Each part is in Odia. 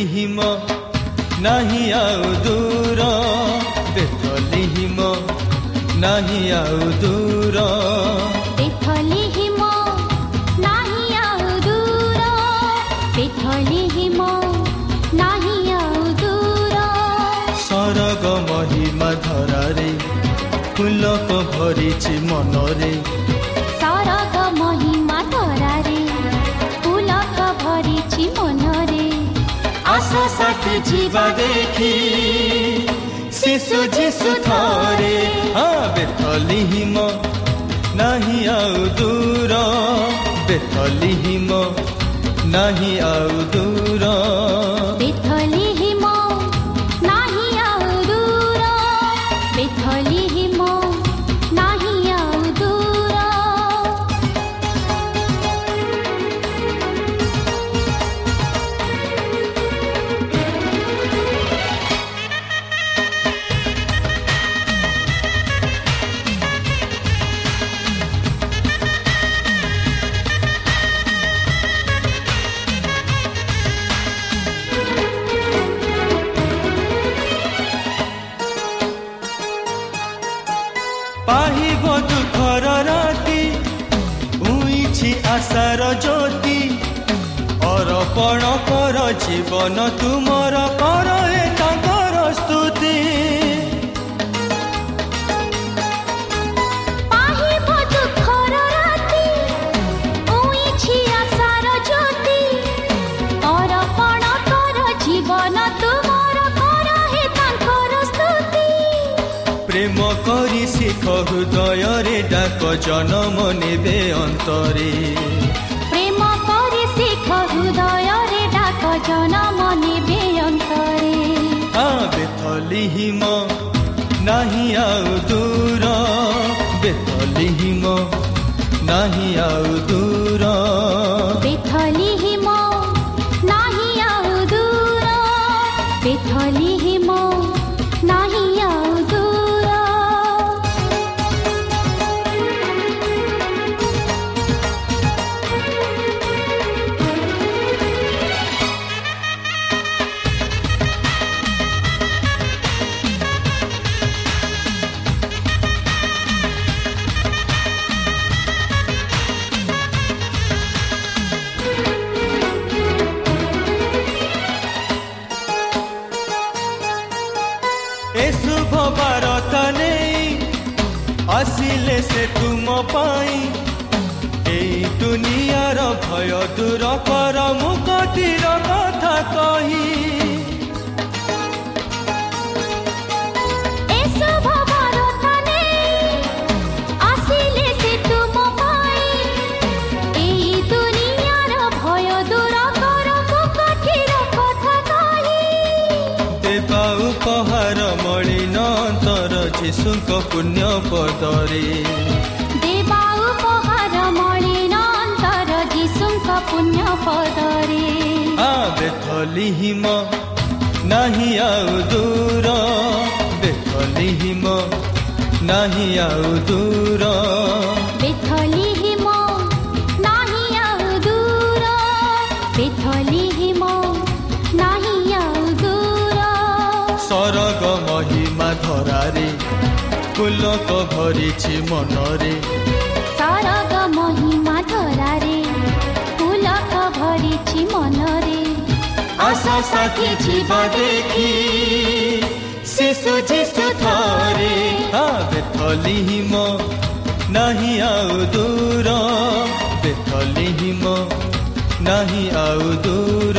ବେଥଲିହିମ ନାହିଁ ଆଉ ଦୂର ବେଥଲିହିମ ନାହିଁ ଆଉ ଦୂର। ବେଥଲିହିମ ନାହିଁ ଆଉ ଦୂର ବେଥଲିହିମ ନାହିଁ ଆଉ ଦୂର। ସରଗ ମହିମା ଧରାରେ ଫୁଲକ ଭରିଛି ମନରେ। ଆସ ସାଥି ଯିବା ଦେଖି ଶିଶୁ ଯିଶୁ ଥରେ ହଁ ବେଥଲିହିମ ନାହିଁ ଆଉ ଦୂର ବେଥଲିହିମ ନାହିଁ ଆଉ ପାହିବ ଦୁଃଖର ରାତି। ଉଇଛି ଆଶାର ଜ୍ୟୋତି। ଅର୍ପଣ କର ଜୀବନ ତୁମର କର ଶିଖ ହୃଦୟରେ ଡାକ ଜନମ ନେବେ ଅନ୍ତରେ ପ୍ରେମ କରି ଶିଖ ହୃଦୟରେ ଡାକ ଜନମ ନେବେ ଅନ୍ତରେ ଆ ବେଥଲିହିମ ନାହିଁ ଆଉ ଦୂର ବେଥଲିହିମ ନାହିଁ ଆଉ ଦୂର ବେଥଲିହିମ ନାହିଁ ଆଉ ଦୂର ବେଥଲିହିମ ନାହିଁ ଉପହାର ମଳିନ ଅନ୍ତର ଯୀଶୁଙ୍କ ପୁଣ୍ୟ ପଦରେ। ଦେବା ଉପହାର ମଳିନ ଅନ୍ତର ଯୀଶୁଙ୍କ ପୁଣ୍ୟ ପଦରେ। ଆ ବେଥଲିହିମ ନାହିଁ ଆଉ ଦୂର। ବେଥଲିହିମ ନାହିଁ ଆଉ ଦୂର। ପୁଲକ ଭରିଛି ମନରେ ସରଗ ମହିମା ଧରାରେ ପୁଲକ ଭରିଛି ମନରେ ଆଶା ସାଥୀ ଯିବା ଦେଖି ଶିଶୁ ଯୀଶୁ ଥରେ ବେଥଲି ହିମ ନାହିଁ ଆଉ ଦୂର ବେଥଲି ହିମ ନାହିଁ ଆଉ ଦୂର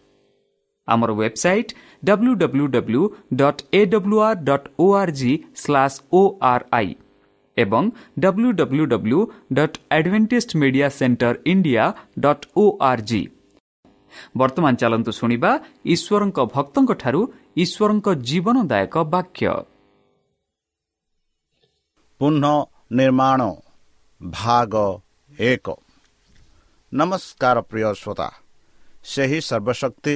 ଆମର website W W W dot A W R dot O R G slash O R I ଏବଂ W W W dot Adventist media centre India dot O R G ବର୍ତ୍ତମାନ ଚାଲନ୍ତୁ ଶୁଣିବା ଈଶ୍ୱରଙ୍କ ଭକ୍ତଙ୍କଠାରୁ ଈଶ୍ୱରଙ୍କ ଜୀବନଦାୟକ ବାକ୍ୟ ପୁନଃ ନିର୍ମାଣ ଭାଗ ଏକ ନମସ୍କାର ପ୍ରିୟ ଶ୍ରୋତା ସେହି ସର୍ବଶକ୍ତି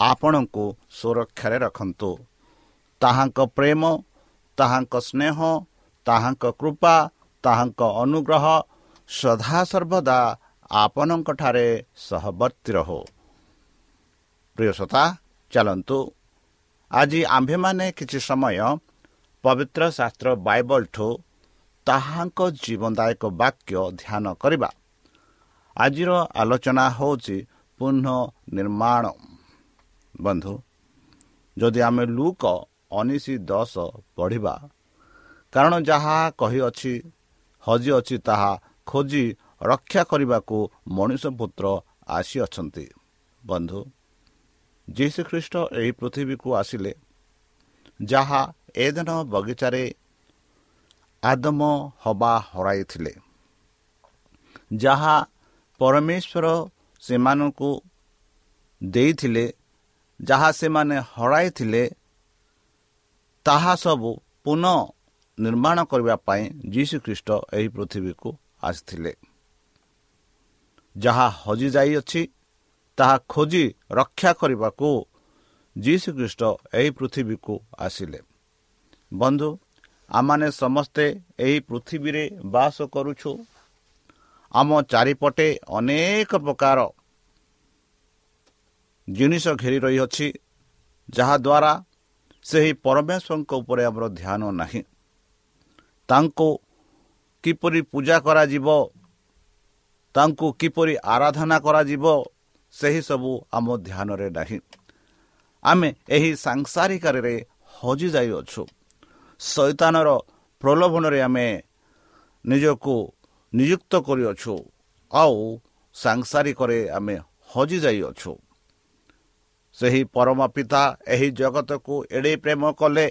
ଆପଣଙ୍କୁ ସୁରକ୍ଷାରେ ରଖନ୍ତୁ। ତାହାଙ୍କ ପ୍ରେମ ତାହାଙ୍କ ସ୍ନେହ ତାହାଙ୍କ କୃପା ତାହାଙ୍କ ଅନୁଗ୍ରହ ସଦାସର୍ବଦା ଆପଣଙ୍କଠାରେ ସହବର୍ତ୍ତୀ ରହୁ। ପ୍ରିୟସତା ଚାଲନ୍ତୁ। ଆଜି ଆମ୍ଭେମାନେ କିଛି ସମୟ ପବିତ୍ର ଶାସ୍ତ୍ର ବାଇବଲଠୁ ତାହାଙ୍କ ଜୀବନଦାୟକ ବାକ୍ୟ ଧ୍ୟାନ କରିବା। ଆଜିର ଆଲୋଚନା ହେଉଛି ପୁନଃ ନିର୍ମାଣ। ବନ୍ଧୁ ଯଦି ଆମେ ଲୁକ ଅନିଶି ଦଶ ପଢ଼ିବା କାରଣ ଯାହା କହିଅଛି ହଜିଅଛି ତାହା ଖୋଜି ରକ୍ଷା କରିବାକୁ ମଣିଷ ପୁତ୍ର ଆସିଅଛନ୍ତି। ବନ୍ଧୁ ଯୀଶୁଖ୍ରୀଷ୍ଟ ଏହି ପୃଥିବୀକୁ ଆସିଲେ ଯାହା ଏଦିନ ବଗିଚାରେ ଆଦମ ହବା ହରାଇଥିଲେ ଯାହା ପରମେଶ୍ୱର ସେମାନଙ୍କୁ ଦେଇଥିଲେ ଯାହା ସେମାନେ ହରାଇଥିଲେ ତାହା ସବୁ ପୁନଃ ନିର୍ମାଣ କରିବା ପାଇଁ ଯୀଶୁଖ୍ରୀଷ୍ଟ ଏହି ପୃଥିବୀକୁ ଆସିଥିଲେ। ଯାହା ହଜିଯାଇଅଛି ତାହା ଖୋଜି ରକ୍ଷା କରିବାକୁ ଯୀଶୁଖ୍ରୀଷ୍ଟ ଏହି ପୃଥିବୀକୁ ଆସିଲେ। ବନ୍ଧୁ ଆମମାନେ ସମସ୍ତେ ଏହି ପୃଥିବୀରେ ବାସ କରୁଛୁ। ଆମ ଚାରିପଟେ ଅନେକ ପ୍ରକାର ଜିନିଷ ଘେରି ରହିଅଛି ଯାହାଦ୍ୱାରା ସେହି ପରମେଶ୍ୱରଙ୍କ ଉପରେ ଆମର ଧ୍ୟାନ ନାହିଁ। ତାଙ୍କୁ କିପରି ପୂଜା କରାଯିବ ତାଙ୍କୁ କିପରି ଆରାଧନା କରାଯିବ ସେହିସବୁ ଆମ ଧ୍ୟାନରେ ନାହିଁ। ଆମେ ଏହି ସାଂସାରିକାରରେ ହଜିଯାଇଅଛୁ ଶୈତାନର ପ୍ରଲୋଭନରେ ଆମେ ନିଜକୁ ନିଯୁକ୍ତ କରିଅଛୁ। ଆଉ ସାଂସାରିକରେ ଆମେ ହଜିଯାଇଅଛୁ ସେହି ପରମ ପିତା ଏହି ଜଗତକୁ ଏଡ଼େ ପ୍ରେମ କଲେ।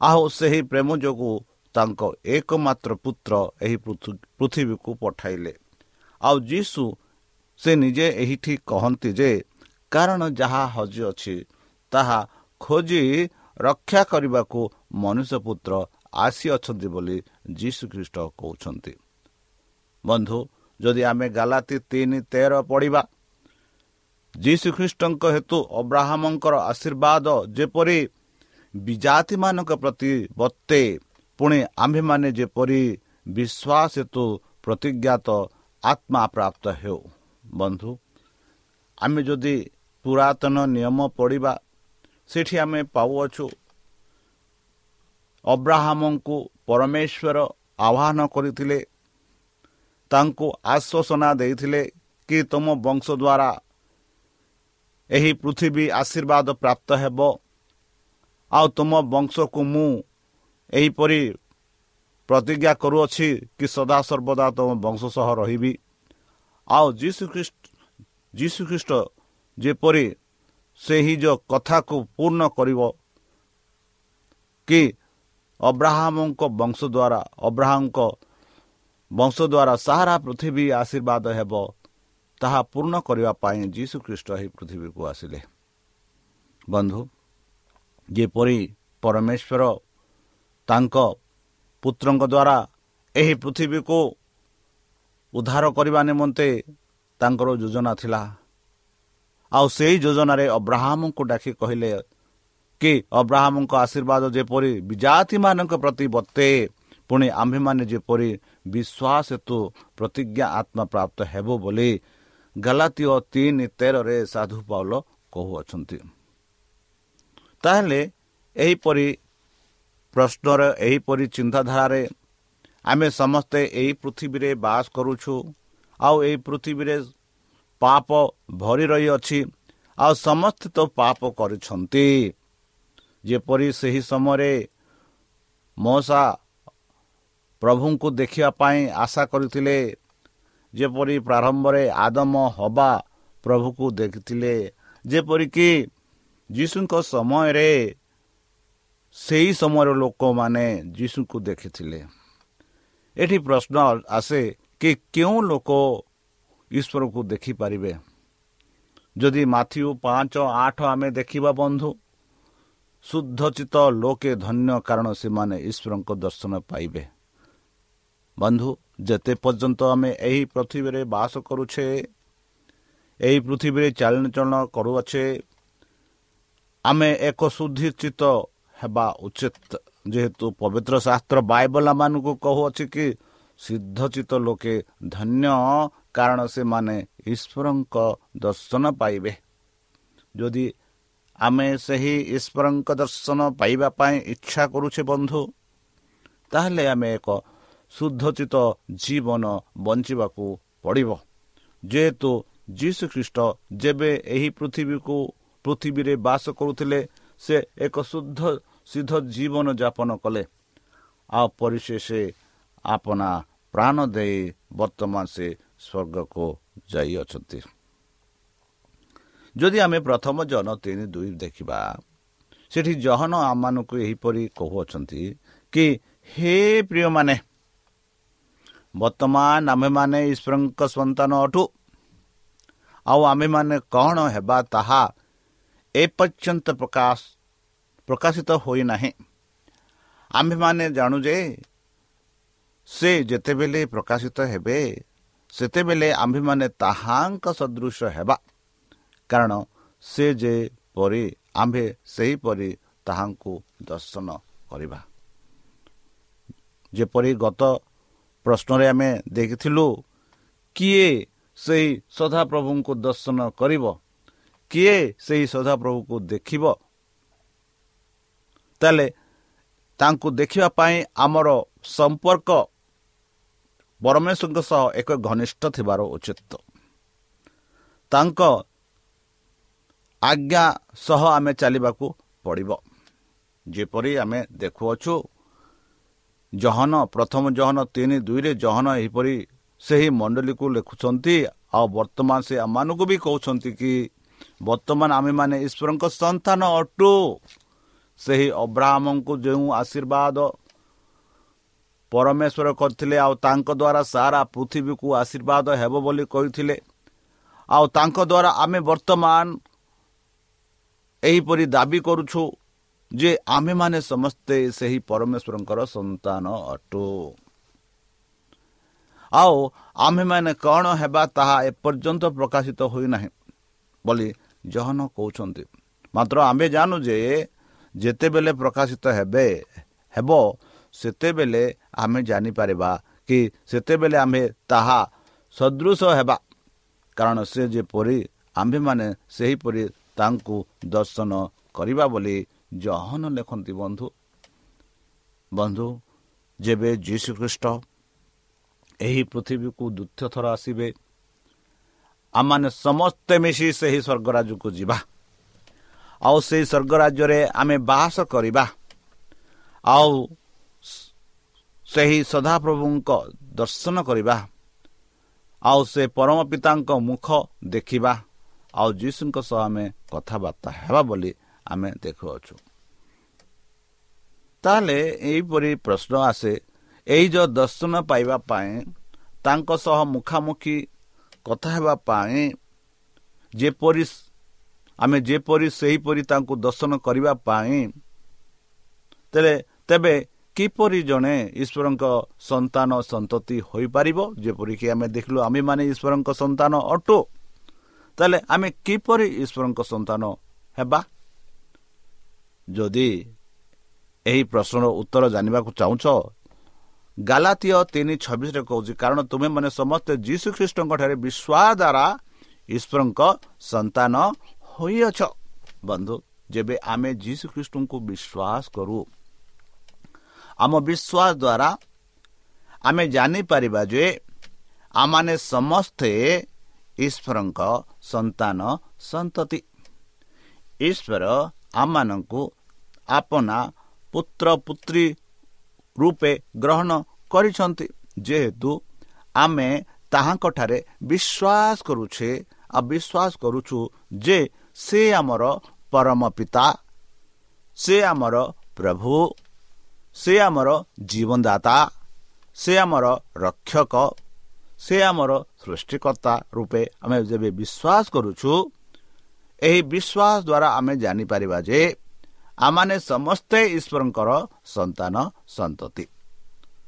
ଆଉ ସେହି ପ୍ରେମ ଯୋଗୁଁ ତାଙ୍କ ଏକମାତ୍ର ପୁତ୍ର ଏହି ପୃଥିବୀକୁ ପଠାଇଲେ। ଆଉ ଯୀଶୁ ସେ ନିଜେ ଏହିଠି କହନ୍ତି ଯେ କାରଣ ଯାହା ହଜିଅଛି ତାହା ଖୋଜି ରକ୍ଷା କରିବାକୁ ମନୁଷ୍ୟ ପୁତ୍ର ଆସିଅଛନ୍ତି ବୋଲି ଯୀଶୁଖ୍ରୀଷ୍ଟ କହୁଛନ୍ତି। ବନ୍ଧୁ ଯଦି ଆମେ ଗାଲାତି ତିନି ତେର ପଢ଼ିବା ଯୀଶୁଖ୍ରୀଷ୍ଟଙ୍କ ହେତୁ ଅବ୍ରାହ୍ମଙ୍କର ଆଶୀର୍ବାଦ ଯେପରି ବିଜାତିମାନଙ୍କ ପ୍ରତି ବତେ ପୁଣି ଆମ୍ଭେମାନେ ଯେପରି ବିଶ୍ୱାସ ହେତୁ ପ୍ରତିଜ୍ଞାତ ଆତ୍ମା ପ୍ରାପ୍ତ ହେଉ। ବନ୍ଧୁ ଆମେ ଯଦି ପୁରାତନ ନିୟମ ପଢ଼ିବା ସେଠି ଆମେ ପାଉଅଛୁ ଅବ୍ରାହ୍ମଙ୍କୁ ପରମେଶ୍ୱର ଆହ୍ୱାନ କରିଥିଲେ ତାଙ୍କୁ ଆଶ୍ୱାସନା ଦେଇଥିଲେ କି ତୁମ ବଂଶ ଦ୍ୱାରା ଏହି ପୃଥିବୀ ଆଶୀର୍ବାଦ ପ୍ରାପ୍ତ ହେବ। ଆଉ ତୁମ ବଂଶକୁ ମୁଁ ଏହିପରି ପ୍ରତିଜ୍ଞା କରୁଅଛି କି ସଦାସର୍ବଦା ତୁମ ବଂଶ ସହ ରହିବି। ଆଉ ଯୀଶୁଖ୍ରୀଷ୍ଟ ଯୀଶୁଖ୍ରୀଷ୍ଟ ଯେପରି ସେହି ଯେଉଁ କଥାକୁ ପୂର୍ଣ୍ଣ କରିବ କି ଅବ୍ରାହ୍ମଙ୍କ ବଂଶ ଦ୍ୱାରା ଅବ୍ରାହ୍ମଙ୍କ ବଂଶ ଦ୍ୱାରା ସାରା ପୃଥିବୀ ଆଶୀର୍ବାଦ ହେବ। ତାହା ପୂର୍ଣ୍ଣ କରିବା ପାଇଁ ଯୀଶୁଖ୍ରୀଷ୍ଟ ଏହି ପୃଥିବୀକୁ ଆସିଲେ। ବନ୍ଧୁ ଯେପରି ପରମେଶ୍ୱର ତାଙ୍କ ପୁତ୍ରଙ୍କ ଦ୍ୱାରା ଏହି ପୃଥିବୀକୁ ଉଦ୍ଧାର କରିବା ନିମନ୍ତେ ତାଙ୍କର ଯୋଜନା ଥିଲା ଆଉ ସେହି ଯୋଜନାରେ ଅବ୍ରାହ୍ମଙ୍କୁ ଡାକି କହିଲେ କି ଅବ୍ରାହ୍ମଙ୍କ ଆଶୀର୍ବାଦ ଯେପରି ବିଜାତିମାନଙ୍କ ପ୍ରତି ବତେ ପୁଣି ଆମ୍ଭେମାନେ ଯେପରି ବିଶ୍ୱାସ ହେତୁ ପ୍ରତିଜ୍ଞା ଆତ୍ମା ପ୍ରାପ୍ତ ହେବ ବୋଲି ଗାଲାତୀୟ ତିନି ତେରରେ ସାଧୁ ପାଉଲ କହୁଅଛନ୍ତି। ତାହେଲେ ଏହିପରି ପ୍ରଶ୍ନର ଏହିପରି ଚିନ୍ତାଧାରାରେ ଆମେ ସମସ୍ତେ ଏହି ପୃଥିବୀରେ ବାସ କରୁଛୁ ଆଉ ଏହି ପୃଥିବୀରେ ପାପ ଭରି ରହିଅଛି ଆଉ ସମସ୍ତେ ତ ପାପ କରିଛନ୍ତି। ଯେପରି ସେହି ସମୟରେ ମଶା ପ୍ରଭୁଙ୍କୁ ଦେଖିବା ପାଇଁ ଆଶା କରିଥିଲେ ଯେପରି ପ୍ରାରମ୍ଭରେ ଆଦମ ହବା ପ୍ରଭୁକୁ ଦେଖିଥିଲେ ଯେପରିକି ଯୀଶୁଙ୍କ ସମୟରେ ସେହି ସମୟର ଲୋକମାନେ ଯୀଶୁଙ୍କୁ ଦେଖିଥିଲେ। ଏଠି ପ୍ରଶ୍ନ ଆସେ କି କେଉଁ ଲୋକ ଈଶ୍ୱରକୁ ଦେଖିପାରିବେ? ଯଦି ମାଥିଉ ପାଞ୍ଚ ଆଠ ଆମେ ଦେଖିବା ବନ୍ଧୁ ଶୁଦ୍ଧଚିତ ଲୋକେ ଧନ୍ୟ କାରଣ ସେମାନେ ଈଶ୍ୱରଙ୍କ ଦର୍ଶନ ପାଇବେ। ବନ୍ଧୁ ଯେତେ ପର୍ଯ୍ୟନ୍ତ ଆମେ ଏହି ପୃଥିବୀରେ ବାସ କରୁଛେ ଏହି ପୃଥିବୀରେ ଚାଳନଚଳନ କରୁଅଛେ ଆମେ ଏକ ଶୁଦ୍ଧିଚିତ ହେବା ଉଚିତ। ଯେହେତୁ ପବିତ୍ର ଶାସ୍ତ୍ର ବାଇବଲାମାନଙ୍କୁ କହୁଅଛି କି ସିଦ୍ଧଚିତ ଲୋକେ ଧନ୍ୟ କାରଣ ସେମାନେ ଈଶ୍ୱରଙ୍କ ଦର୍ଶନ ପାଇବେ। ଯଦି ଆମେ ସେହି ଈଶ୍ୱରଙ୍କ ଦର୍ଶନ ପାଇବା ପାଇଁ ଇଚ୍ଛା କରୁଛେ ବନ୍ଧୁ ତାହେଲେ ଆମେ ଏକ ଶୁଦ୍ଧଚିତ ଜୀବନ ବଞ୍ଚିବାକୁ ପଡ଼ିବ ଯେହେତୁ ଯୀଶୁ ଖ୍ରୀଷ୍ଟ ଯେବେ ଏହି ପୃଥିବୀକୁ ପୃଥିବୀରେ ବାସ କରୁଥିଲେ ସେ ଏକ ଶୁଦ୍ଧ ସିଦ୍ଧ ଜୀବନ ଯାପନ କଲେ ଆଉ ପରିଶେଷ ଆପଣା ପ୍ରାଣ ଦେଇ ବର୍ତ୍ତମାନ ସେ ସ୍ୱର୍ଗକୁ ଯାଇଅଛନ୍ତି ଯଦି ଆମେ ପ୍ରଥମ ଜନ ତିନି ଦୁଇ ଦେଖିବା ସେଠି ଜହନ ଆମମାନଙ୍କୁ ଏହିପରି କହୁଅଛନ୍ତି କି ହେ ପ୍ରିୟମାନେ ବର୍ତ୍ତମାନ ଆମ୍ଭେମାନେ ଈଶ୍ୱରଙ୍କ ସନ୍ତାନ ଅଟୁ। ଆଉ ଆମ୍ଭେମାନେ କ'ଣ ହେବା ତାହା ଏପର୍ଯ୍ୟନ୍ତ ପ୍ରକାଶ ପ୍ରକାଶିତ ହୋଇନାହିଁ। ଆମ୍ଭେମାନେ ଜାଣୁ ଯେ ସେ ଯେତେବେଳେ ପ୍ରକାଶିତ ହେବେ ସେତେବେଳେ ଆମ୍ଭେମାନେ ତାହାଙ୍କ ସଦୃଶ ହେବା। କାରଣ ସେ ଯେପରି ଆମ୍ଭେ ସେହିପରି ତାହାଙ୍କୁ ଦର୍ଶନ କରିବା। ଯେପରି ଗତ ପ୍ରଶ୍ନରେ ଆମେ ଦେଖିଥିଲୁ କିଏ ସେହି ସଦାପ୍ରଭୁଙ୍କୁ ଦର୍ଶନ କରିବ? କିଏ ସେହି ସଦାପ୍ରଭୁକୁ ଦେଖିବ? ତାହେଲେ ତାଙ୍କୁ ଦେଖିବା ପାଇଁ ଆମର ସମ୍ପର୍କ ପରମେଶ୍ୱରଙ୍କ ସହ ଏକ ଘନିଷ୍ଠ ଥିବାର ଉଚିତ। ତାଙ୍କ ଆଜ୍ଞା ସହ ଆମେ ଚାଲିବାକୁ ପଡ଼ିବ। ଯେପରି ଆମେ ଦେଖୁଅଛୁ ଜହନ ପ୍ରଥମ ଜହନ ତିନି ଦୁଇରେ ଜହନ ଏହିପରି ସେହି ମଣ୍ଡଳୀକୁ ଲେଖୁଛନ୍ତି। ଆଉ ବର୍ତ୍ତମାନ ସେ ଆମମାନଙ୍କୁ ବି କହୁଛନ୍ତି କି ବର୍ତ୍ତମାନ ଆମେମାନେ ଈଶ୍ୱରଙ୍କ ସନ୍ତାନ ଅଟୁ। ସେହି ଅବ୍ରାହ୍ମଙ୍କୁ ଯେଉଁ ଆଶୀର୍ବାଦ ପରମେଶ୍ୱର କରିଥିଲେ ଆଉ ତାଙ୍କ ଦ୍ୱାରା ସାରା ପୃଥିବୀକୁ ଆଶୀର୍ବାଦ ହେବ ବୋଲି କହିଥିଲେ। ଆଉ ତାଙ୍କ ଦ୍ୱାରା ଆମେ ବର୍ତ୍ତମାନ ଏହିପରି ଦାବି କରୁଛୁ। ଯେ ଆମେମାନେ ସମସ୍ତେ ସେହି ପରମେଶ୍ୱରଙ୍କର ସନ୍ତାନ ଅଟୁ। ଆଉ ଆମ୍ଭେମାନେ କ'ଣ ହେବା ତାହା ଏପର୍ଯ୍ୟନ୍ତ ପ୍ରକାଶିତ ହୋଇନାହିଁ ବୋଲି ଜହନ କହୁଛନ୍ତି। ମାତ୍ର ଆମ୍ଭେ ଜାଣୁ ଯେ ଯେତେବେଳେ ପ୍ରକାଶିତ ହେବେ ହେବ ସେତେବେଳେ ଆମେ ଜାଣିପାରିବା କି ସେତେବେଳେ ଆମ୍ଭେ ତାହା ସଦୃଶ ହେବା। କାରଣ ସେ ଯେପରି ଆମ୍ଭେମାନେ ସେହିପରି ତାଙ୍କୁ ଦର୍ଶନ କରିବା ବୋଲି ଜହନ ଲେଖନ୍ତି ବନ୍ଧୁ। ବନ୍ଧୁ ଯେବେ ଯୀଶୁଖ୍ରୀଷ୍ଟ ଏହି ପୃଥିବୀକୁ ଦ୍ୱିତୀୟ ଥର ଆସିବେ ଆମମାନେ ସମସ୍ତେ ମିଶି ସେହି ସ୍ୱର୍ଗରାଜକୁ ଯିବା। ଆଉ ସେହି ସ୍ୱର୍ଗରାଜ୍ୟରେ ଆମେ ବାସ କରିବା। ଆଉ ସେହି ସଦାପ୍ରଭୁଙ୍କ ଦର୍ଶନ କରିବା। ଆଉ ସେ ପରମ ପିତାଙ୍କ ମୁଖ ଦେଖିବା। ଆଉ ଯୀଶୁଙ୍କ ସହ ଆମେ କଥାବାର୍ତ୍ତା ହେବା ବୋଲି ଆମେ ଦେଖୁଅଛୁ। ତାହେଲେ ଏହିପରି ପ୍ରଶ୍ନ ଆସେ ଏଇ ଯେଉଁ ଦର୍ଶନ ପାଇବା ପାଇଁ ତାଙ୍କ ସହ ମୁଖାମୁଖି କଥା ହେବା ପାଇଁ ଯେପରି ଆମେ ଯେପରି ସେହିପରି ତାଙ୍କୁ ଦର୍ଶନ କରିବା ପାଇଁ ତେବେ ତେବେ କିପରି ଜଣେ ଈଶ୍ୱରଙ୍କ ସନ୍ତାନ ସନ୍ତତି ହୋଇପାରିବ? ଯେପରିକି ଆମେ ଦେଖିଲୁ ଆମେମାନେ ଈଶ୍ୱରଙ୍କ ସନ୍ତାନ ଅଟୁ। ତାହେଲେ ଆମେ କିପରି ଈଶ୍ୱରଙ୍କ ସନ୍ତାନ ହେବା? ଯଦି ଏହି ପ୍ରଶ୍ନର ଉତ୍ତର ଜାଣିବାକୁ ଚାହୁଁଛ ଗାଲାତୀୟ ତିନି ଛବିଶରେ କହୁଛି କାରଣ ତୁମେମାନେ ସମସ୍ତେ ଯୀଶୁ ଖ୍ରୀଷ୍ଟଙ୍କଠାରେ ବିଶ୍ୱାସ ଦ୍ୱାରା ଈଶ୍ୱରଙ୍କ ସନ୍ତାନ ହୋଇଅଛ। ବନ୍ଧୁ ଯେବେ ଆମେ ଯୀଶୁ ଖ୍ରୀଷ୍ଟଙ୍କୁ ବିଶ୍ୱାସ କରୁ ଆମ ବିଶ୍ୱାସ ଦ୍ୱାରା ଆମେ ଜାଣିପାରିବା ଯେ ଆମମାନେ ସମସ୍ତେ ଈଶ୍ୱରଙ୍କ ସନ୍ତାନ ସନ୍ତତି। ଈଶ୍ୱର ଆମମାନଙ୍କୁ ଆପନା ପୁତ୍ର ପୁତ୍ରୀ ରୂପେ ଗ୍ରହଣ କରିଛନ୍ତି। ଯେହେତୁ ଆମେ ତାହାଙ୍କଠାରେ ବିଶ୍ୱାସ କରୁଛେ ଆଉ ବିଶ୍ୱାସ କରୁଛୁ ଯେ ସେ ଆମର ପରମ ପିତା ସେ ଆମର ପ୍ରଭୁ ସେ ଆମର ଜୀବନଦାତା ସେ ଆମର ରକ୍ଷକ ସେ ଆମର ସୃଷ୍ଟିକର୍ତ୍ତା ରୂପେ ଆମେ ଯେବେ ବିଶ୍ୱାସ କରୁଛୁ ଏହି ବିଶ୍ୱାସ ଦ୍ୱାରା ଆମେ ଜାଣିପାରିବା ଯେ ଆମମାନେ ସମସ୍ତେ ଈଶ୍ୱରଙ୍କର ସନ୍ତାନ ସନ୍ତତି।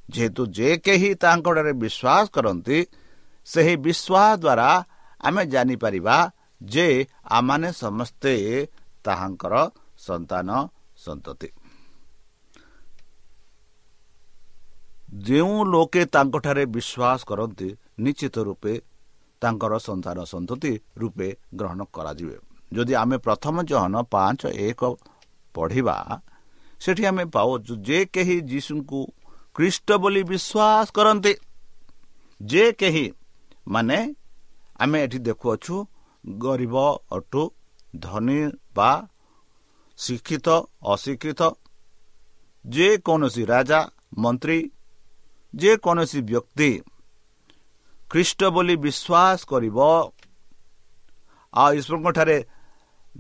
ଯେହେତୁ ଯେ କେହି ତାଙ୍କଠାରେ ବିଶ୍ୱାସ କରନ୍ତି ସେହି ବିଶ୍ୱାସ ଦ୍ୱାରା ଆମେ ଜାଣିପାରିବା ଯେ ଆମମାନେ ସମସ୍ତେ ତାହାଙ୍କର ସନ୍ତାନ ସନ୍ତତି। ଯେଉଁ ଲୋକେ ତାଙ୍କଠାରେ ବିଶ୍ୱାସ କରନ୍ତି ନିଶ୍ଚିତ ରୂପେ ତାଙ୍କର ସନ୍ତାନ ସନ୍ତତି ରୂପେ ଗ୍ରହଣ କରାଯିବେ। ଯଦି ଆମେ ପ୍ରଥମ ଜହନ ପାଞ୍ଚ ଏକ ପଢ଼ିବା ସେଠି ଆମେ ପାଉଛୁ ଯେ କେହି ଯୀଶୁଙ୍କୁ ଖ୍ରୀଷ୍ଟ ବୋଲି ବିଶ୍ୱାସ କରନ୍ତି ଯେ କେହି ମାନେ ଆମେ ଏଠି ଦେଖୁଅଛୁ ଗରିବ ଅଟୁ ଧନୀ ବା ଶିକ୍ଷିତ ଅଶିକ୍ଷିତ ଯେକୌଣସି ରାଜା ମନ୍ତ୍ରୀ ଯେକୌଣସି ବ୍ୟକ୍ତି ଖ୍ରୀଷ୍ଟ ବୋଲି ବିଶ୍ୱାସ କରିବ ଆଉ ଈଶ୍ୱରଙ୍କଠାରେ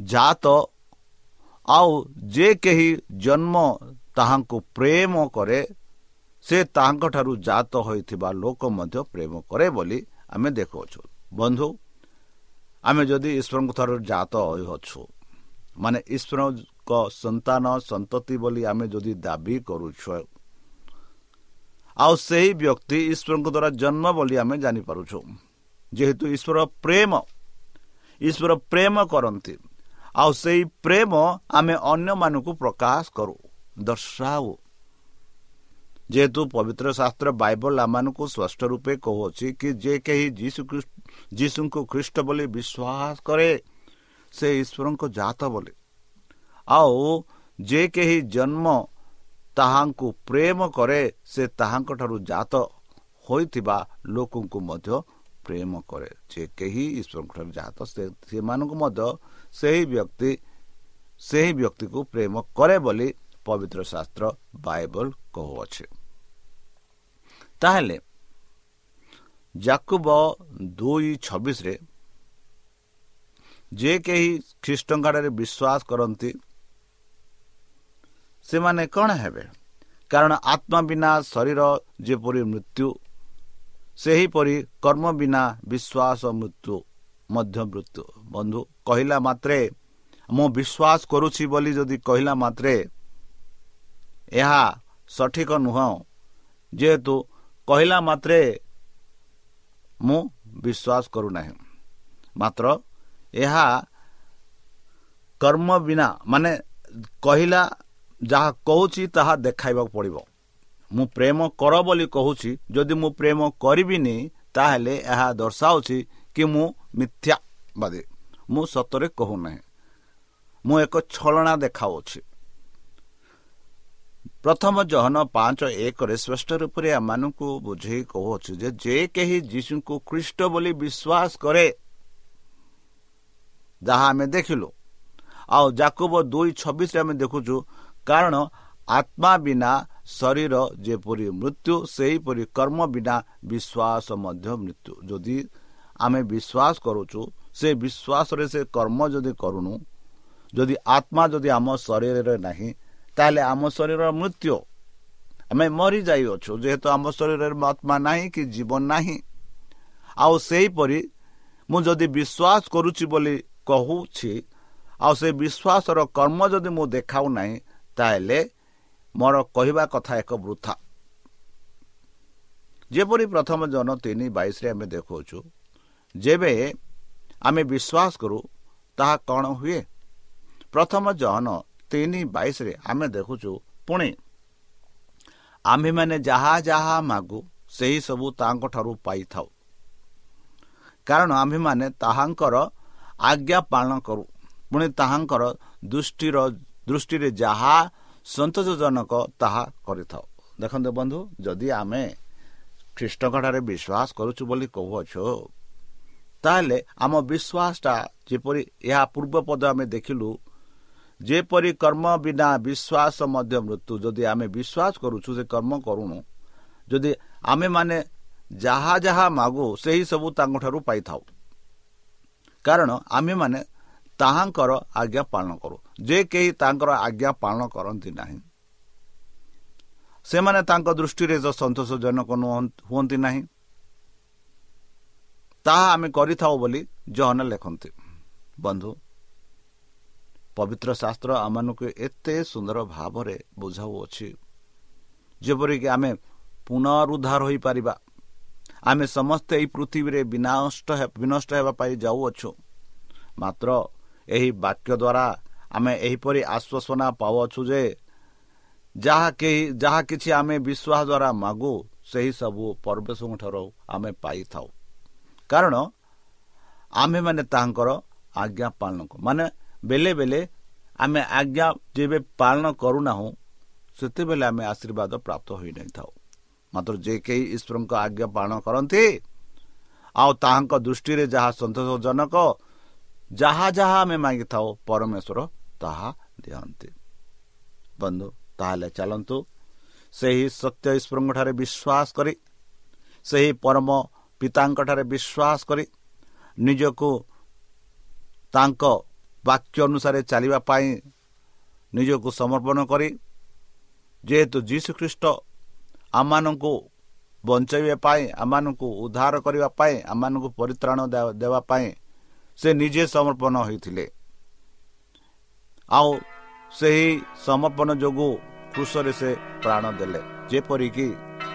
ଜାତ ଆଉ ଯେ କେହି ଜନ୍ମ ତାହାଙ୍କୁ ପ୍ରେମ କରେ ସେ ତାହାଙ୍କଠାରୁ ଜାତ ହୋଇଥିବା ଲୋକ ମଧ୍ୟ ପ୍ରେମ କରେ ବୋଲି ଆମେ ଦେଖୁଅଛୁ ବନ୍ଧୁ ଆମେ ଯଦି ଈଶ୍ୱରଙ୍କ ଠାରୁ ଜାତ ହୋଇଅଛୁ ମାନେ ଈଶ୍ୱରଙ୍କ ସନ୍ତାନ ସନ୍ତତି ବୋଲି ଆମେ ଯଦି ଦାବି କରୁଛୁ ଆଉ ସେହି ବ୍ୟକ୍ତି ଈଶ୍ୱରଙ୍କ ଦ୍ୱାରା ଜନ୍ମ ବୋଲି ଆମେ ଜାଣିପାରୁଛୁ। ଯେହେତୁ ଈଶ୍ୱର ପ୍ରେମ ଈଶ୍ୱର ପ୍ରେମ କରନ୍ତି ଆଉ ସେହି ପ୍ରେମ ଆମେ ଅନ୍ୟମାନଙ୍କୁ ପ୍ରକାଶ କରୁ ଦର୍ଶାଉ। ଯେହେତୁ ପବିତ୍ର ଶାସ୍ତ୍ର ବାଇବଲ ଆମମାନଙ୍କୁ ସ୍ପଷ୍ଟ ରୂପେ କହୁଅଛି କି ଯେ କେହି ଯୀଶୁ ଯୀଶୁଙ୍କୁ ଖ୍ରୀଷ୍ଟ ବୋଲି ବିଶ୍ୱାସ କରେ ସେ ଈଶ୍ୱରଙ୍କ ଜାତ ବୋଲି। ଆଉ ଯେ କେହି ଜନ୍ମ ତାହାଙ୍କୁ ପ୍ରେମ କରେ ସେ ତାହାଙ୍କଠାରୁ ଜାତ ହୋଇଥିବା ଲୋକଙ୍କୁ ମଧ୍ୟ ପ୍ରେମ କରେ। ଯେ କେହି ଈଶ୍ୱରଙ୍କଠାରୁ ଜାତ ସେମାନଙ୍କୁ ମଧ୍ୟ ସେହି ବ୍ୟକ୍ତି ସେହି ବ୍ୟକ୍ତିକୁ ପ୍ରେମ କରେ ବୋଲି ପବିତ୍ର ଶାସ୍ତ୍ର ବାଇବଲ କହୁଅଛି। ତାହେଲେ ଜାକୁବ ଦୁଇ ଛବିଶରେ ଯେ କେହି ଖ୍ରୀଷ୍ଟଙ୍କଠାରେ ବିଶ୍ୱାସ କରନ୍ତି ସେମାନେ କ'ଣ ହେବେ? କାରଣ ଆତ୍ମା ବିନା ଶରୀର ଯେପରି ମୃତ୍ୟୁ ସେହିପରି କର୍ମ ବିନା ବିଶ୍ୱାସ ମୃତ୍ୟୁ ମଧ୍ୟ ମୃତ୍ୟୁ। ବନ୍ଧୁ କହିଲା ମାତ୍ରେ ମୁଁ ବିଶ୍ୱାସ କରୁଛି ବୋଲି ଯଦି କହିଲା ମାତ୍ରେ ଏହା ସଠିକ ନୁହଁ। ଯେହେତୁ କହିଲା ମାତ୍ରେ ମୁଁ ବିଶ୍ୱାସ କରୁନାହିଁ। ମାତ୍ର ଏହା କର୍ମ ବିନା ମାନେ କହିଲା ଯାହା କହୁଛି ତାହା ଦେଖାଇବାକୁ ପଡ଼ିବ। ମୁଁ ପ୍ରେମ କର ବୋଲି କହୁଛି ଯଦି ମୁଁ ପ୍ରେମ କରିବିନି ତାହେଲେ ଏହା ଦର୍ଶାଉଛି କି ମୁଁ ମିଥ୍ୟାବାଦୀ। ମୁଁ ସତରେ କହୁନାହିଁ। ମୁଁ ଏକ ଛଳନା ଦେଖାଉଛି। ପ୍ରଥମ ଜହନ ପାଞ୍ଚ ଏକରେ ଶ୍ରେଷ୍ଠ ରୂପରେ ଏମାନଙ୍କୁ ବୁଝେଇ କହୁଅଛୁ ଯେ ଯେ କେହି ଯୀଶୁଙ୍କୁ ଖ୍ରୀଷ୍ଟ ବୋଲି ବିଶ୍ୱାସ କରେ ଯାହା ଆମେ ଦେଖିଲୁ। ଆଉ ଜାକୁବ ଦୁଇ ଛବିଶରେ ଆମେ ଦେଖୁଛୁ କାରଣ ଆତ୍ମା ବିନା ଶରୀର ଯେପରି ମୃତ୍ୟୁ ସେହିପରି କର୍ମ ବିନା ବିଶ୍ୱାସ ମଧ୍ୟ ମୃତ୍ୟୁ। ଯଦି ଆମେ ବିଶ୍ୱାସ କରୁଛୁ ସେ ବିଶ୍ୱାସରେ ସେ କର୍ମ ଯଦି କରୁନୁ ଯଦି ଆତ୍ମା ଯଦି ଆମ ଶରୀରରେ ନାହିଁ ତାହେଲେ ଆମ ଶରୀରର ମୃତ୍ୟୁ। ଆମେ ମରିଯାଇଅଛୁ ଯେହେତୁ ଆମ ଶରୀରରେ ଆତ୍ମା ନାହିଁ କି ଜୀବନ ନାହିଁ। ଆଉ ସେହିପରି ମୁଁ ଯଦି ବିଶ୍ୱାସ କରୁଛି ବୋଲି କହୁଛି ଆଉ ସେ ବିଶ୍ୱାସର କର୍ମ ଯଦି ମୁଁ ଦେଖାଉ ନାହିଁ ତାହେଲେ ମୋର କହିବା କଥା ଏକ ବୃଥା। ଯେପରି ପ୍ରଥମ ଜନ ତିନି ବାଇଶରେ ଆମେ ଦେଖାଉଛୁ ଯେବେ ଆମେ ବିଶ୍ୱାସ କରୁ ତାହା କ'ଣ ହୁଏ? ପ୍ରଥମ ଜହନ ତିନି ବାଇଶରେ ଆମେ ଦେଖୁଛୁ ପୁଣି ଆମ୍ଭେମାନେ ଯାହା ଯାହା ମାଗୁ ସେହି ସବୁ ତାଙ୍କଠାରୁ ପାଇଥାଉ। କାରଣ ଆମ୍ଭେମାନେ ତାହାଙ୍କର ଆଜ୍ଞା ପାଳନ କରୁ ପୁଣି ତାହାଙ୍କର ଦୃଷ୍ଟିର ଦୃଷ୍ଟିରେ ଯାହା ସନ୍ତୋଷଜନକ ତାହା କରିଥାଉ। ଦେଖନ୍ତୁ ବନ୍ଧୁ ଯଦି ଆମେ ଖ୍ରୀଷ୍ଟଙ୍କଠାରେ ବିଶ୍ୱାସ କରୁଛୁ ବୋଲି କହୁଅଛୁ ତାହେଲେ ଆମ ବିଶ୍ୱାସଟା ଯେପରି ଏହା ପୂର୍ବ ପଦ ଆମେ ଦେଖିଲୁ ଯେପରି କର୍ମ ବିନା ବିଶ୍ୱାସ ମଧ୍ୟ ମୃତ୍ୟୁ। ଯଦି ଆମେ ବିଶ୍ୱାସ କରୁଛୁ ସେ କର୍ମ କରୁଣୁ ଯଦି ଆମେମାନେ ଯାହା ଯାହା ମାଗୁ ସେହି ସବୁ ତାଙ୍କଠାରୁ ପାଇଥାଉ। କାରଣ ଆମେମାନେ ତାହାଙ୍କର ଆଜ୍ଞା ପାଳନ କରୁ। ଯେ କେହି ତାଙ୍କର ଆଜ୍ଞା ପାଳନ କରନ୍ତି ନାହିଁ। ସେମାନେ ତାଙ୍କ ଦୃଷ୍ଟିରେ ସନ୍ତୋଷଜନକ ହୁଅନ୍ତି ନାହିଁ। ତାହା ଆମେ କରିଥାଉ ବୋଲି ଜହନ ଲେଖନ୍ତି। ବନ୍ଧୁ ପବିତ୍ର ଶାସ୍ତ୍ର ଆମମାନଙ୍କୁ ଏତେ ସୁନ୍ଦର ଭାବରେ ବୁଝାଉଅଛି। ଯେପରିକି ଆମେ ପୁନରୁଦ୍ଧାର ହୋଇପାରିବା। ଆମେ ସମସ୍ତେ ଏହି ପୃଥିବୀରେ ବିନଷ୍ଟ ବିନଷ୍ଟ ହେବା ପାଇଁ ଯାଉଅଛୁ। ମାତ୍ର ଏହି ବାକ୍ୟ ଦ୍ୱାରା ଆମେ ଏହିପରି ଆଶ୍ୱାସନା ପାଉଅଛୁ ଯେ ଯାହା କେହି ଯାହା କିଛି ଆମେ ବିଶ୍ୱାସ ଦ୍ୱାରା ମାଗୁ ସେହି ସବୁ ପରିବେଶଙ୍କଠାରୁ ଆମେ ପାଇଥାଉ। କାରଣ ଆମ୍ଭେମାନେ ତାହାଙ୍କର ଆଜ୍ଞା ପାଳନ କରୁ। ମାନେ ବେଲେ ବେଲେ ଆମେ ଆଜ୍ଞା ଯେବେ ପାଳନ କରୁନାହୁଁ ସେତେବେଳେ ଆମେ ଆଶୀର୍ବାଦ ପ୍ରାପ୍ତ ହୋଇନଥାଉ। ମାତ୍ର ଯେ କେହି ଈଶ୍ୱରଙ୍କ ଆଜ୍ଞା ପାଳନ କରନ୍ତି ଆଉ ତାହାଙ୍କ ଦୃଷ୍ଟିରେ ଯାହା ସନ୍ତୋଷଜନକ ଯାହା ଯାହା ଆମେ ମାଗିଥାଉ ପରମେଶ୍ୱର ତାହା ଦିଅନ୍ତି। ବନ୍ଧୁ ତାହେଲେ ଚାଲନ୍ତୁ। ସେହି ସତ୍ୟ ଈଶ୍ୱରଙ୍କଠାରେ ବିଶ୍ୱାସ କରି ସେହି ପରମ ପିତାଙ୍କଠାରେ ବିଶ୍ୱାସ କରି ନିଜକୁ ତାଙ୍କ ବାକ୍ୟ ଅନୁସାରେ ଚାଲିବା ପାଇଁ ନିଜକୁ ସମର୍ପଣ କରି ଯେହେତୁ ଯୀଶୁଖ୍ରୀଷ୍ଟ ଆମମାନଙ୍କୁ ବଞ୍ଚାଇବା ପାଇଁ ଆମମାନଙ୍କୁ ଉଦ୍ଧାର କରିବା ପାଇଁ ଆମମାନଙ୍କୁ ପରିତ୍ରାଣ ଦେବା ପାଇଁ ସେ ନିଜେ ସମର୍ପଣ ହୋଇଥିଲେ। ଆଉ ସେହି ସମର୍ପଣ ଯୋଗୁଁ କୃଷରେ ସେ ପ୍ରାଣ ଦେଲେ। ଯେପରିକି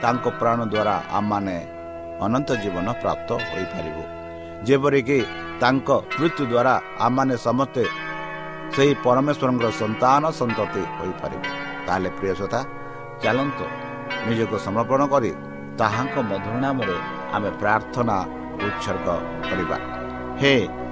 ତାଙ୍କ ପ୍ରାଣ ଦ୍ୱାରା ଆମମାନେ ଅନନ୍ତ ଜୀବନ ପ୍ରାପ୍ତ ହୋଇପାରିବୁ। ଯେପରିକି ତାଙ୍କ ମୃତ୍ୟୁ ଦ୍ୱାରା ଆମମାନେ ସମସ୍ତେ ସେହି ପରମେଶ୍ୱରଙ୍କର ସନ୍ତାନ ସନ୍ତତି ହୋଇପାରିବୁ। ତାହେଲେ ପ୍ରିୟ ସତା ଚାଲନ୍ତୁ ନିଜକୁ ସମର୍ପଣ କରି ତାହାଙ୍କ ମଧୁର ନାମରେ ଆମେ ପ୍ରାର୍ଥନା ଉତ୍ସର୍ଗ କରିବା। ହେ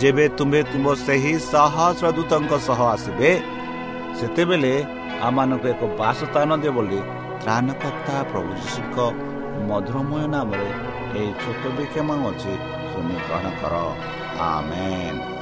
ଯେବେ ତୁମେ ତୁମ ସେହି ସହସ୍ର ଦୂତଙ୍କ ସହ ଆସିବେ ସେତେବେଳେ ଆମମାନଙ୍କୁ ଏକ ବାସସ୍ଥାନ ଦିଅ ବୋଲି ତ୍ରାଣକର୍ତ୍ତା ପ୍ରଭୁ ଯୀଶୁଙ୍କ ମଧୁରମୟ ନାମରେ ଏହି ଛୋଟ ବିକ୍ଷମ ଅଛି ଶୁଣି ଗ୍ରହଣ କର। ଆମେନ୍।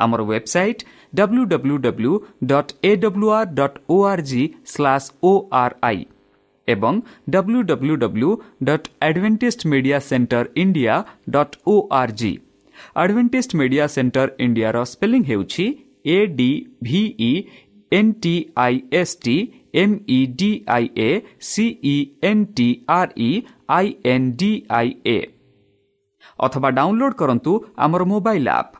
ଆମର website W W W dot A W R dot O R G slash O R I ଏବଂ W W W dot advantage media centre India dot O R G advantage media centre ଇଣ୍ଡିଆର ସ୍ପେଲିଂ ହେଉଛି A D V E N T I S T M E D I A C E N T R E I N D I A ଅଥବା ଡାଉନଲୋଡ୍ କରନ୍ତୁ ଆମର ମୋବାଇଲ୍ ଆପ୍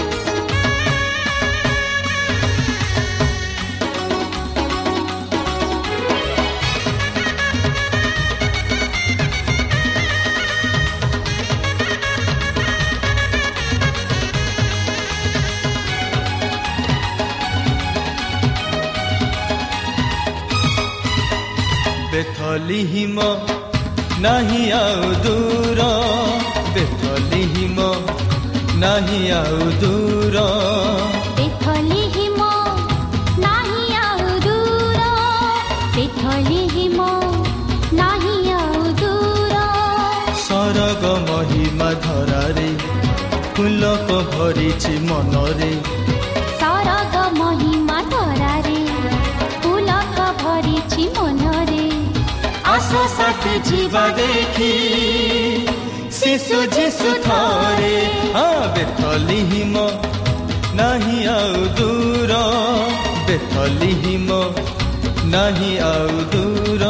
ବେଥଲିହିମ ନାହିଁ ଆଉ ଦୂର। ବେଥଲିହିମ ନାହିଁ ଆଉ ଦୂର। ବେଥଲିହିମ ନାହିଁ ଆଉ ଦୂର। ବେଥଲିହିମ ନାହିଁ ଆଉ ଦୂର। ସରଗ ମହିମା ଧରାରେ ଫୁଲକ ଭରିଛି ମନରେ। ଆସ ସାଥି ଯିବା ଦେଖି ଶିଶୁ ଯିଶୁ ଥରେ ହଁ ବେଥଲିହିମ ନାହିଁ ଆଉ ଦୂର ବେଥଲିହିମ ନାହିଁ ଆଉ ଦୂର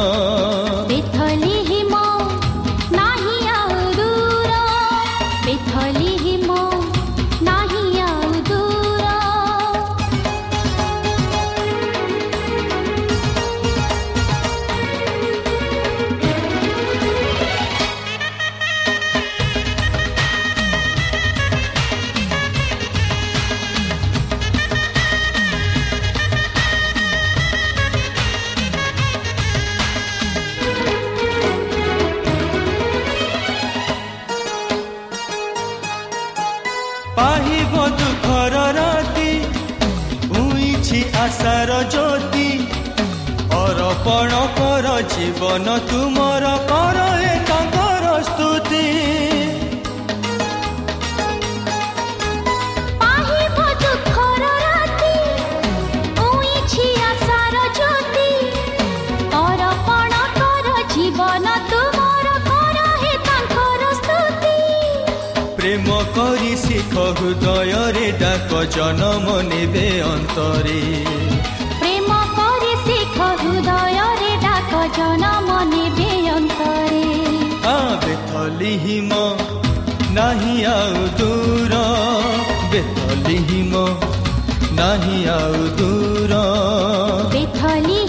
ଜୀବନ ତୁମର କର ଏ ତାଙ୍କର ସ୍ତୁତି। ପାହିବ ଦୁଃଖର ରାତି ଉଇଛି ଆଶାର ଜ୍ୟୋତି। ଅର୍ପଣ କର ଜୀବନ ତୁମର କର ହେ ତାଙ୍କର ସ୍ତୁତି। ପ୍ରେମ କରି ଶିଖ ହୃଦୟରେ ଡାକ ଜନମ ନେବେ ଅନ୍ତରେ। বাজনা মনে বেয়ন্তরে বেতলি হিম নাহি আউ দূর বেতলি হিম নাহি আউ দূর বেথলি